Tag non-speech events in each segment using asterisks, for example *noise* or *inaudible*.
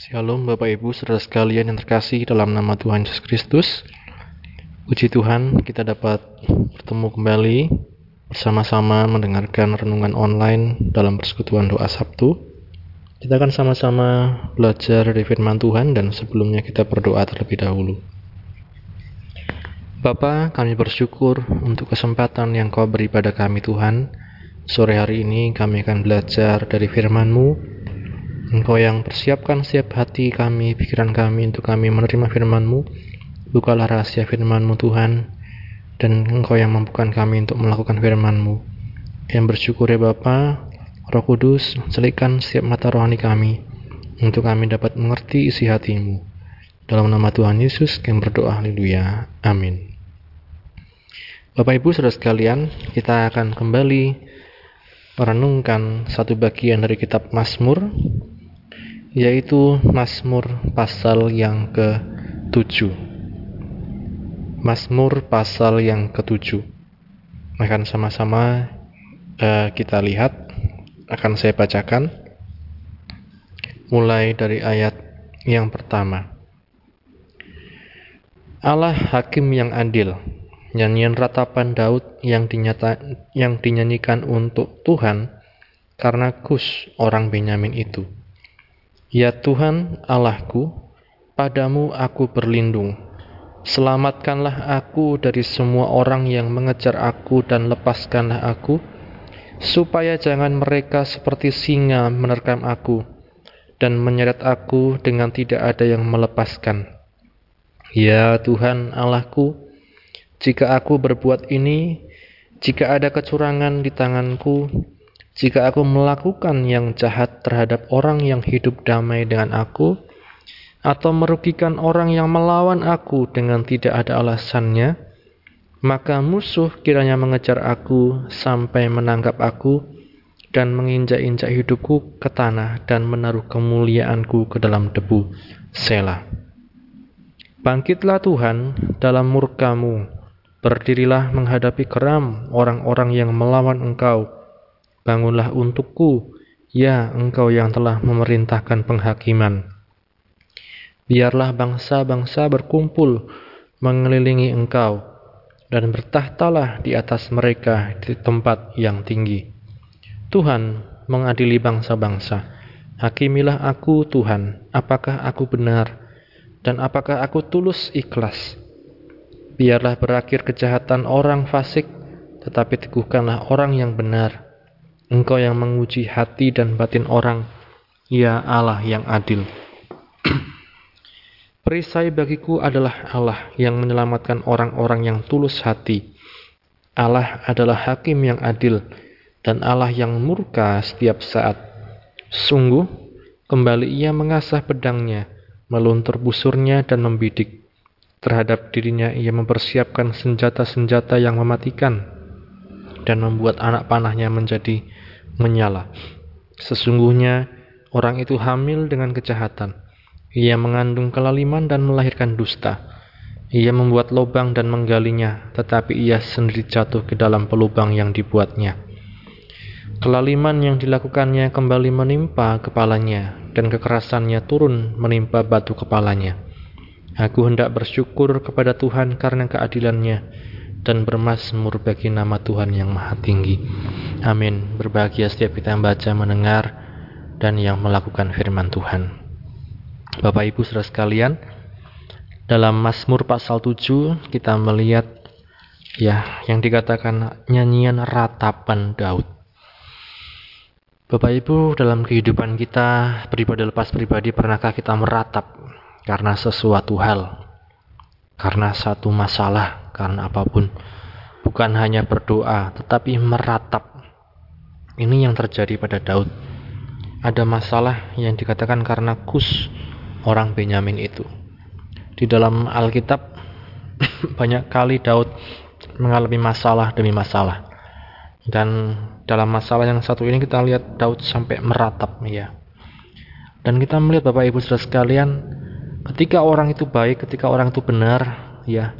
Shalom Bapak Ibu saudara sekalian yang terkasih dalam nama Tuhan Yesus Kristus. Puji Tuhan kita dapat bertemu kembali bersama-sama mendengarkan renungan online dalam persekutuan doa Sabtu. Kita akan sama-sama belajar dari firman Tuhan dan sebelumnya kita berdoa terlebih dahulu. Bapa, kami bersyukur untuk kesempatan yang kau beri pada kami Tuhan. Sore hari ini kami akan belajar dari firman-Mu Engkau yang persiapkan setiap hati kami, pikiran kami untuk kami menerima firman-Mu. Bukalah rahasia firman-Mu Tuhan, dan Engkau yang mampukan kami untuk melakukan firman-Mu. Yang bersyukur ya Bapa, Roh Kudus, selikan setiap mata rohani kami, untuk kami dapat mengerti isi hatimu. Dalam nama Tuhan Yesus, kami berdoa, haleluya, amin. Bapak Ibu saudara sekalian, kita akan kembali merenungkan satu bagian dari kitab Mazmur yaitu Mazmur pasal yang ke-7. Mazmur pasal yang ke-7. Akan sama-sama uh, kita lihat, akan saya bacakan mulai dari ayat yang pertama. Allah hakim yang adil, nyanyian ratapan Daud yang dinyata, yang dinyanyikan untuk Tuhan karena Kus orang Benyamin itu Ya Tuhan Allahku, padamu aku berlindung. Selamatkanlah aku dari semua orang yang mengejar aku dan lepaskanlah aku, supaya jangan mereka seperti singa menerkam aku dan menyeret aku dengan tidak ada yang melepaskan. Ya Tuhan Allahku, jika aku berbuat ini, jika ada kecurangan di tanganku, jika aku melakukan yang jahat terhadap orang yang hidup damai dengan aku, atau merugikan orang yang melawan aku dengan tidak ada alasannya, maka musuh kiranya mengejar aku sampai menangkap aku dan menginjak-injak hidupku ke tanah dan menaruh kemuliaanku ke dalam debu. Selah. Bangkitlah Tuhan dalam murkamu, berdirilah menghadapi keram orang-orang yang melawan engkau, Bangunlah untukku, ya engkau yang telah memerintahkan penghakiman. Biarlah bangsa-bangsa berkumpul mengelilingi engkau, dan bertahtalah di atas mereka di tempat yang tinggi. Tuhan mengadili bangsa-bangsa. Hakimilah aku, Tuhan, apakah aku benar, dan apakah aku tulus ikhlas. Biarlah berakhir kejahatan orang fasik, tetapi teguhkanlah orang yang benar Engkau yang menguji hati dan batin orang, ya Allah yang adil. *clears throat* Perisai bagiku adalah Allah yang menyelamatkan orang-orang yang tulus hati. Allah adalah hakim yang adil dan Allah yang murka setiap saat. Sungguh, kembali ia mengasah pedangnya, meluntur busurnya dan membidik. Terhadap dirinya ia mempersiapkan senjata-senjata yang mematikan dan membuat anak panahnya menjadi menyala. Sesungguhnya orang itu hamil dengan kejahatan. Ia mengandung kelaliman dan melahirkan dusta. Ia membuat lubang dan menggalinya, tetapi ia sendiri jatuh ke dalam pelubang yang dibuatnya. Kelaliman yang dilakukannya kembali menimpa kepalanya, dan kekerasannya turun menimpa batu kepalanya. Aku hendak bersyukur kepada Tuhan karena keadilannya, dan bermasmur bagi nama Tuhan yang maha tinggi. Amin. Berbahagia setiap kita yang baca, mendengar, dan yang melakukan firman Tuhan. Bapak Ibu saudara sekalian, dalam Mazmur pasal 7 kita melihat ya yang dikatakan nyanyian ratapan Daud. Bapak Ibu, dalam kehidupan kita pribadi lepas pribadi pernahkah kita meratap karena sesuatu hal? Karena satu masalah karena apa pun. Bukan hanya berdoa, tetapi meratap. Ini yang terjadi pada Daud. Ada masalah yang dikatakan karena Kus, orang Benyamin itu. Di dalam Alkitab, *coughs* banyak kali Daud mengalami masalah demi masalah. Dan dalam masalah yang satu ini kita lihat Daud sampai meratap ya. Dan kita melihat Bapak Ibu Saudara sekalian, ketika orang itu baik, ketika orang itu benar, ya,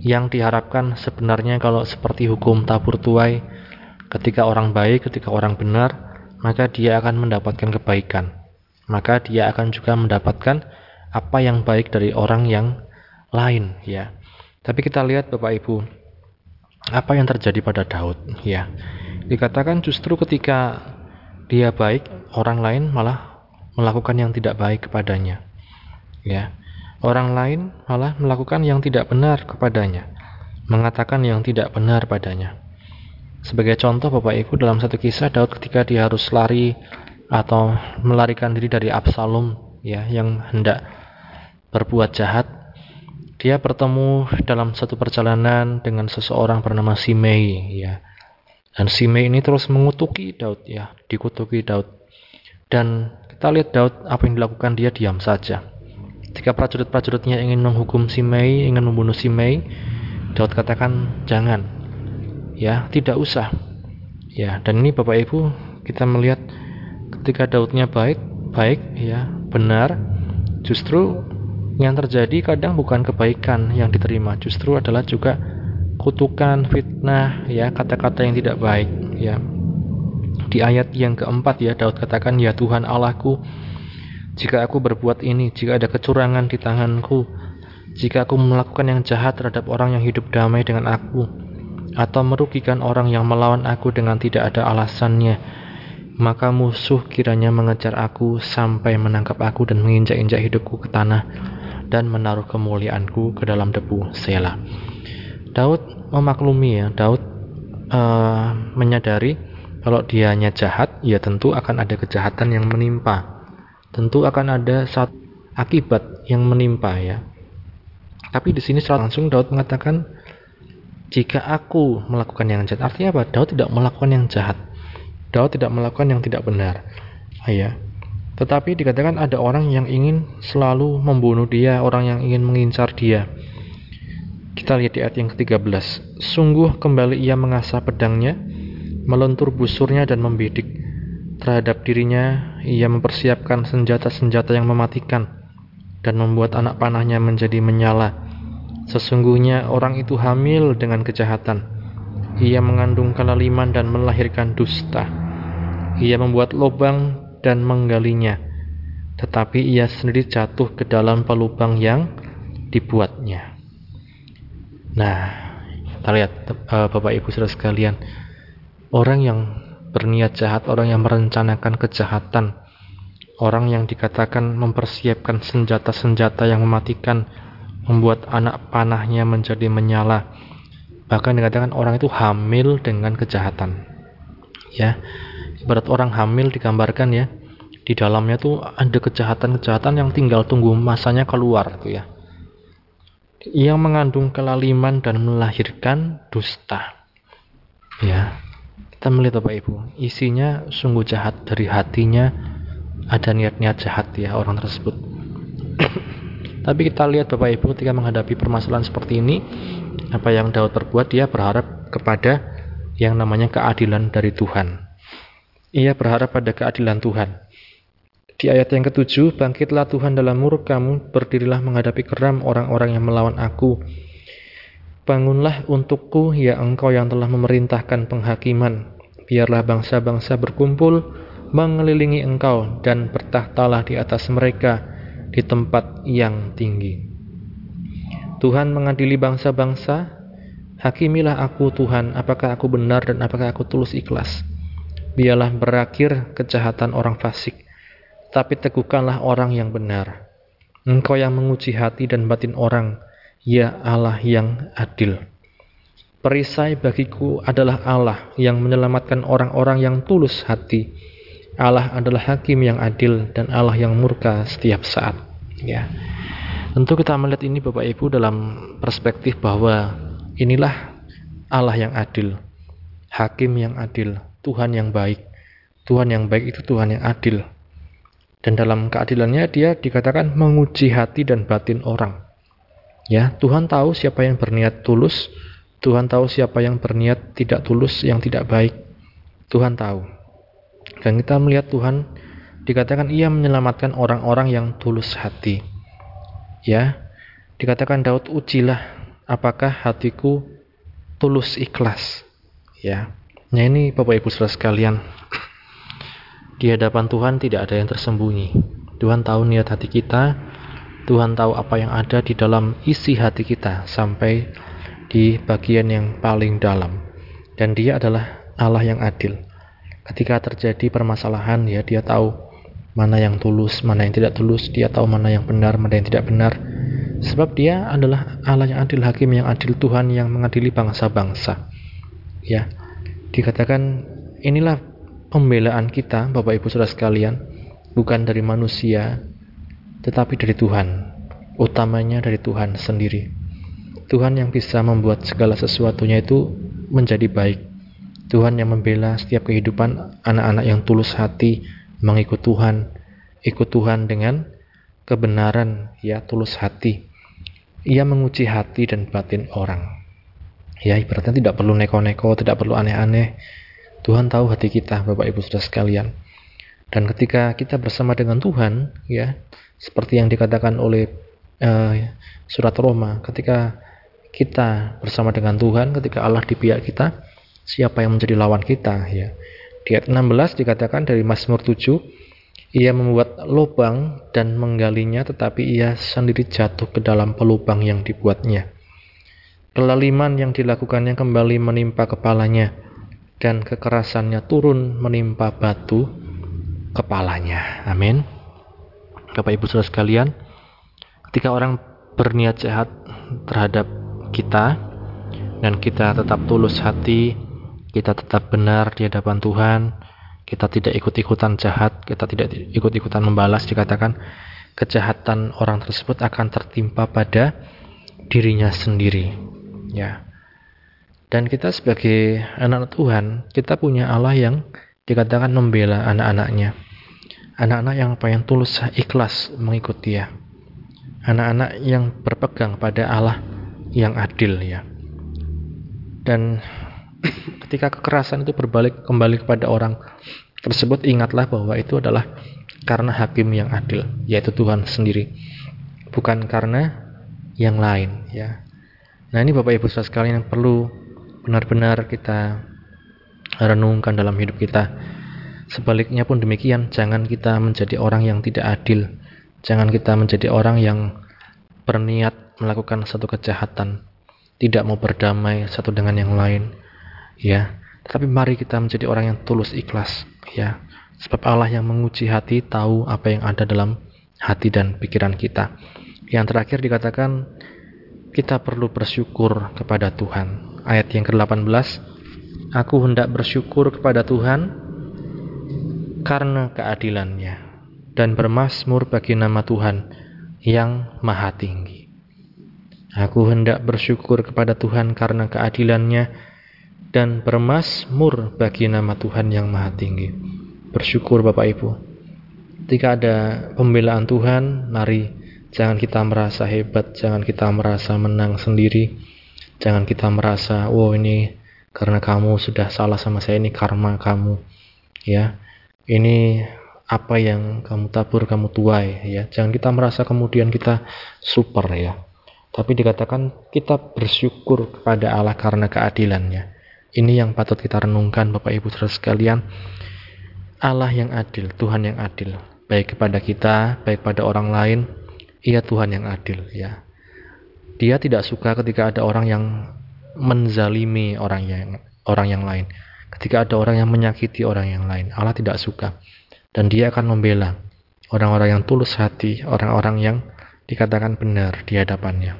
yang diharapkan sebenarnya kalau seperti hukum tabur tuai ketika orang baik, ketika orang benar, maka dia akan mendapatkan kebaikan. maka dia akan juga mendapatkan apa yang baik dari orang yang lain ya. Tapi kita lihat Bapak Ibu, apa yang terjadi pada Daud ya. Dikatakan justru ketika dia baik, orang lain malah melakukan yang tidak baik kepadanya. Ya. Orang lain malah melakukan yang tidak benar kepadanya, mengatakan yang tidak benar padanya. Sebagai contoh Bapak Ibu dalam satu kisah Daud ketika dia harus lari atau melarikan diri dari Absalom ya yang hendak berbuat jahat dia bertemu dalam satu perjalanan dengan seseorang bernama Simei ya. Dan Simei ini terus mengutuki Daud ya dikutuki Daud. Dan kita lihat Daud apa yang dilakukan dia diam saja ketika prajurit-prajuritnya ingin menghukum Simei ingin membunuh Simei Daud katakan jangan. Ya tidak usah. Ya dan ini Bapak Ibu kita melihat ketika Daudnya baik baik ya benar justru yang terjadi kadang bukan kebaikan yang diterima justru adalah juga kutukan fitnah ya kata-kata yang tidak baik ya. Di ayat yang keempat ya Daud katakan ya Tuhan Allahku jika aku berbuat ini jika ada kecurangan di tanganku jika aku melakukan yang jahat terhadap orang yang hidup damai dengan aku atau merugikan orang yang melawan aku dengan tidak ada alasannya, maka musuh kiranya mengejar aku sampai menangkap aku dan menginjak-injak hidupku ke tanah dan menaruh kemuliaanku ke dalam debu. Sela. Daud memaklumi ya, Daud uh, menyadari kalau dianya jahat, ya tentu akan ada kejahatan yang menimpa. Tentu akan ada satu akibat yang menimpa ya. Tapi di sini secara langsung Daud mengatakan jika aku melakukan yang jahat artinya apa? Daud tidak melakukan yang jahat. Daud tidak melakukan yang tidak benar. Ya. Tetapi dikatakan ada orang yang ingin selalu membunuh dia orang yang ingin mengincar dia. Kita lihat di ayat yang ke-13. Sungguh kembali ia mengasah pedangnya melentur busurnya dan membidik terhadap dirinya ia mempersiapkan senjata-senjata yang mematikan dan membuat anak panahnya menjadi menyala Sesungguhnya orang itu hamil dengan kejahatan. Ia mengandung kelaliman dan melahirkan dusta. Ia membuat lubang dan menggalinya. Tetapi ia sendiri jatuh ke dalam pelubang yang dibuatnya. Nah, kita lihat uh, Bapak Ibu Saudara sekalian, orang yang berniat jahat, orang yang merencanakan kejahatan, orang yang dikatakan mempersiapkan senjata-senjata yang mematikan membuat anak panahnya menjadi menyala. Bahkan dikatakan orang itu hamil dengan kejahatan. Ya. Ibarat orang hamil digambarkan ya, di dalamnya tuh ada kejahatan-kejahatan yang tinggal tunggu masanya keluar tuh ya. Yang mengandung kelaliman dan melahirkan dusta. Ya. Melihat Bapak Ibu, isinya sungguh jahat dari hatinya ada niat-niat jahat ya orang tersebut. *coughs* Tapi kita lihat Bapak Ibu ketika menghadapi permasalahan seperti ini, apa yang Daud perbuat dia berharap kepada yang namanya keadilan dari Tuhan. Ia berharap pada keadilan Tuhan. Di ayat yang ketujuh, bangkitlah Tuhan dalam murkamu, berdirilah menghadapi keram orang-orang yang melawan aku. Bangunlah untukku, ya engkau yang telah memerintahkan penghakiman. Biarlah bangsa-bangsa berkumpul, mengelilingi engkau, dan bertahtalah di atas mereka di tempat yang tinggi. Tuhan mengadili bangsa-bangsa, hakimilah aku Tuhan, apakah aku benar dan apakah aku tulus ikhlas. Biarlah berakhir kejahatan orang fasik, tapi teguhkanlah orang yang benar. Engkau yang menguji hati dan batin orang, ya Allah yang adil. Perisai bagiku adalah Allah yang menyelamatkan orang-orang yang tulus hati Allah adalah hakim yang adil dan Allah yang murka setiap saat. Ya. Tentu kita melihat ini Bapak Ibu dalam perspektif bahwa inilah Allah yang adil, hakim yang adil, Tuhan yang baik. Tuhan yang baik itu Tuhan yang adil. Dan dalam keadilannya dia dikatakan menguji hati dan batin orang. Ya, Tuhan tahu siapa yang berniat tulus, Tuhan tahu siapa yang berniat tidak tulus, yang tidak baik. Tuhan tahu. Dan kita melihat Tuhan dikatakan ia menyelamatkan orang-orang yang tulus hati. Ya, dikatakan Daud ujilah apakah hatiku tulus ikhlas. Ya. Nah ini Bapak Ibu Saudara sekalian, di hadapan Tuhan tidak ada yang tersembunyi. Tuhan tahu niat hati kita, Tuhan tahu apa yang ada di dalam isi hati kita sampai di bagian yang paling dalam. Dan dia adalah Allah yang adil. Ketika terjadi permasalahan, ya dia tahu mana yang tulus, mana yang tidak tulus, dia tahu mana yang benar, mana yang tidak benar. Sebab dia adalah Allah yang adil, hakim yang adil, Tuhan yang mengadili bangsa-bangsa. Ya, dikatakan inilah pembelaan kita, Bapak Ibu Saudara sekalian, bukan dari manusia, tetapi dari Tuhan. Utamanya dari Tuhan sendiri. Tuhan yang bisa membuat segala sesuatunya itu menjadi baik. Tuhan yang membela setiap kehidupan anak-anak yang tulus hati mengikut Tuhan, ikut Tuhan dengan kebenaran, ya tulus hati. Ia menguji hati dan batin orang. Ya, ibaratnya tidak perlu neko-neko, tidak perlu aneh-aneh. Tuhan tahu hati kita, Bapak Ibu Saudara sekalian. Dan ketika kita bersama dengan Tuhan, ya, seperti yang dikatakan oleh uh, surat Roma, ketika kita bersama dengan Tuhan, ketika Allah di pihak kita, siapa yang menjadi lawan kita, ya. Di ayat 16 dikatakan dari Mazmur 7, ia membuat lubang dan menggalinya, tetapi ia sendiri jatuh ke dalam pelubang yang dibuatnya. Kelaliman yang dilakukannya kembali menimpa kepalanya, dan kekerasannya turun menimpa batu kepalanya. Amin. Bapak Ibu Saudara sekalian, ketika orang berniat jahat terhadap kita dan kita tetap tulus hati, kita tetap benar di hadapan Tuhan, kita tidak ikut-ikutan jahat, kita tidak ikut-ikutan membalas dikatakan kejahatan orang tersebut akan tertimpa pada dirinya sendiri. Ya. Dan kita sebagai anak Tuhan, kita punya Allah yang dikatakan membela anak-anaknya. Anak-anak yang apa yang tulus ikhlas mengikut dia. Anak-anak yang berpegang pada Allah yang adil ya. Dan *clears throat* ketika kekerasan itu berbalik kembali kepada orang tersebut ingatlah bahwa itu adalah karena hakim yang adil yaitu Tuhan sendiri bukan karena yang lain ya nah ini Bapak Ibu saudara sekalian yang perlu benar-benar kita renungkan dalam hidup kita. Sebaliknya pun demikian jangan kita menjadi orang yang tidak adil. Jangan kita menjadi orang yang berniat melakukan satu kejahatan. Tidak mau berdamai satu dengan yang lain ya. Tetapi mari kita menjadi orang yang tulus ikhlas ya. Sebab Allah yang menguji hati tahu apa yang ada dalam hati dan pikiran kita. Yang terakhir dikatakan kita perlu bersyukur kepada Tuhan. Ayat yang ke-18 aku hendak bersyukur kepada Tuhan karena keadilannya dan bermasmur bagi nama Tuhan yang maha tinggi aku hendak bersyukur kepada Tuhan karena keadilannya dan bermasmur bagi nama Tuhan yang maha tinggi. Bersyukur Bapak Ibu. Ketika ada pembelaan Tuhan, mari jangan kita merasa hebat, jangan kita merasa menang sendiri. Jangan kita merasa, wow ini karena kamu sudah salah sama saya, ini karma kamu. Ya, ini apa yang kamu tabur kamu tuai ya jangan kita merasa kemudian kita super ya tapi dikatakan kita bersyukur kepada Allah karena keadilannya ini yang patut kita renungkan Bapak Ibu Saudara sekalian. Allah yang adil, Tuhan yang adil, baik kepada kita, baik pada orang lain, ia Tuhan yang adil ya. Dia tidak suka ketika ada orang yang menzalimi orang yang orang yang lain. Ketika ada orang yang menyakiti orang yang lain, Allah tidak suka. Dan dia akan membela orang-orang yang tulus hati, orang-orang yang dikatakan benar di hadapannya.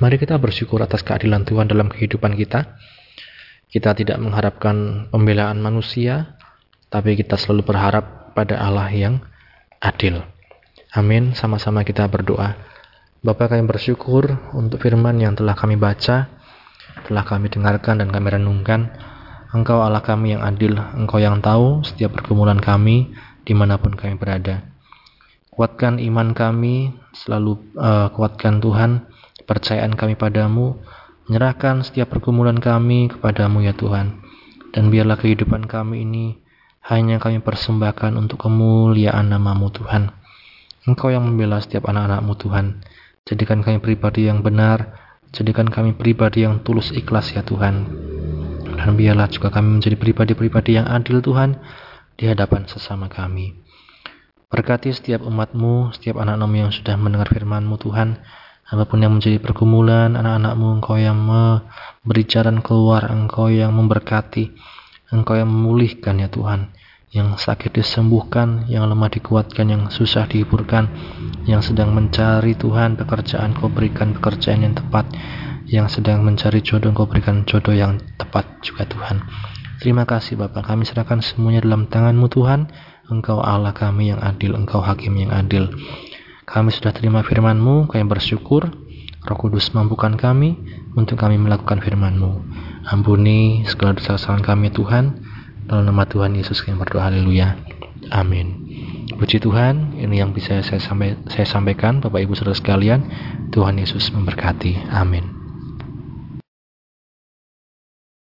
Mari kita bersyukur atas keadilan Tuhan dalam kehidupan kita. Kita tidak mengharapkan pembelaan manusia, tapi kita selalu berharap pada Allah yang adil. Amin. Sama-sama kita berdoa. Bapak kami bersyukur untuk firman yang telah kami baca, telah kami dengarkan dan kami renungkan. Engkau Allah kami yang adil, Engkau yang tahu setiap pergumulan kami di mana pun kami berada. Kuatkan iman kami, selalu uh, kuatkan Tuhan, percayaan kami padamu, Menyerahkan setiap pergumulan kami kepadamu ya Tuhan. Dan biarlah kehidupan kami ini hanya kami persembahkan untuk kemuliaan namamu Tuhan. Engkau yang membela setiap anak-anakmu Tuhan. Jadikan kami pribadi yang benar, jadikan kami pribadi yang tulus ikhlas ya Tuhan. Dan biarlah juga kami menjadi pribadi-pribadi yang adil Tuhan di hadapan sesama kami. Berkati setiap umatmu, setiap anak-anakmu yang sudah mendengar firmanmu Tuhan. Apa pun yang menjadi pergumulan anak-anakmu, Engkau yang memberi jalan keluar, Engkau yang memberkati, Engkau yang memulihkan ya Tuhan. Yang sakit disembuhkan, yang lemah dikuatkan, yang susah dihiburkan, yang sedang mencari Tuhan pekerjaan, Kau berikan pekerjaan yang tepat, yang sedang mencari jodoh, Kau berikan jodoh yang tepat juga Tuhan. Terima kasih Bapak, kami serahkan semuanya dalam tanganmu Tuhan. Engkau Allah kami yang adil, Engkau Hakim yang adil. Kami sudah terima firman-Mu, kami bersyukur. Roh Kudus mampukan kami untuk kami melakukan firman-Mu. Ampuni segala dosa kesalahan kami Tuhan. Dalam nama Tuhan Yesus kami berdoa haleluya. Amin. Puji Tuhan, ini yang bisa saya, saya sampaikan Bapak Ibu Saudara sekalian. Tuhan Yesus memberkati. Amin.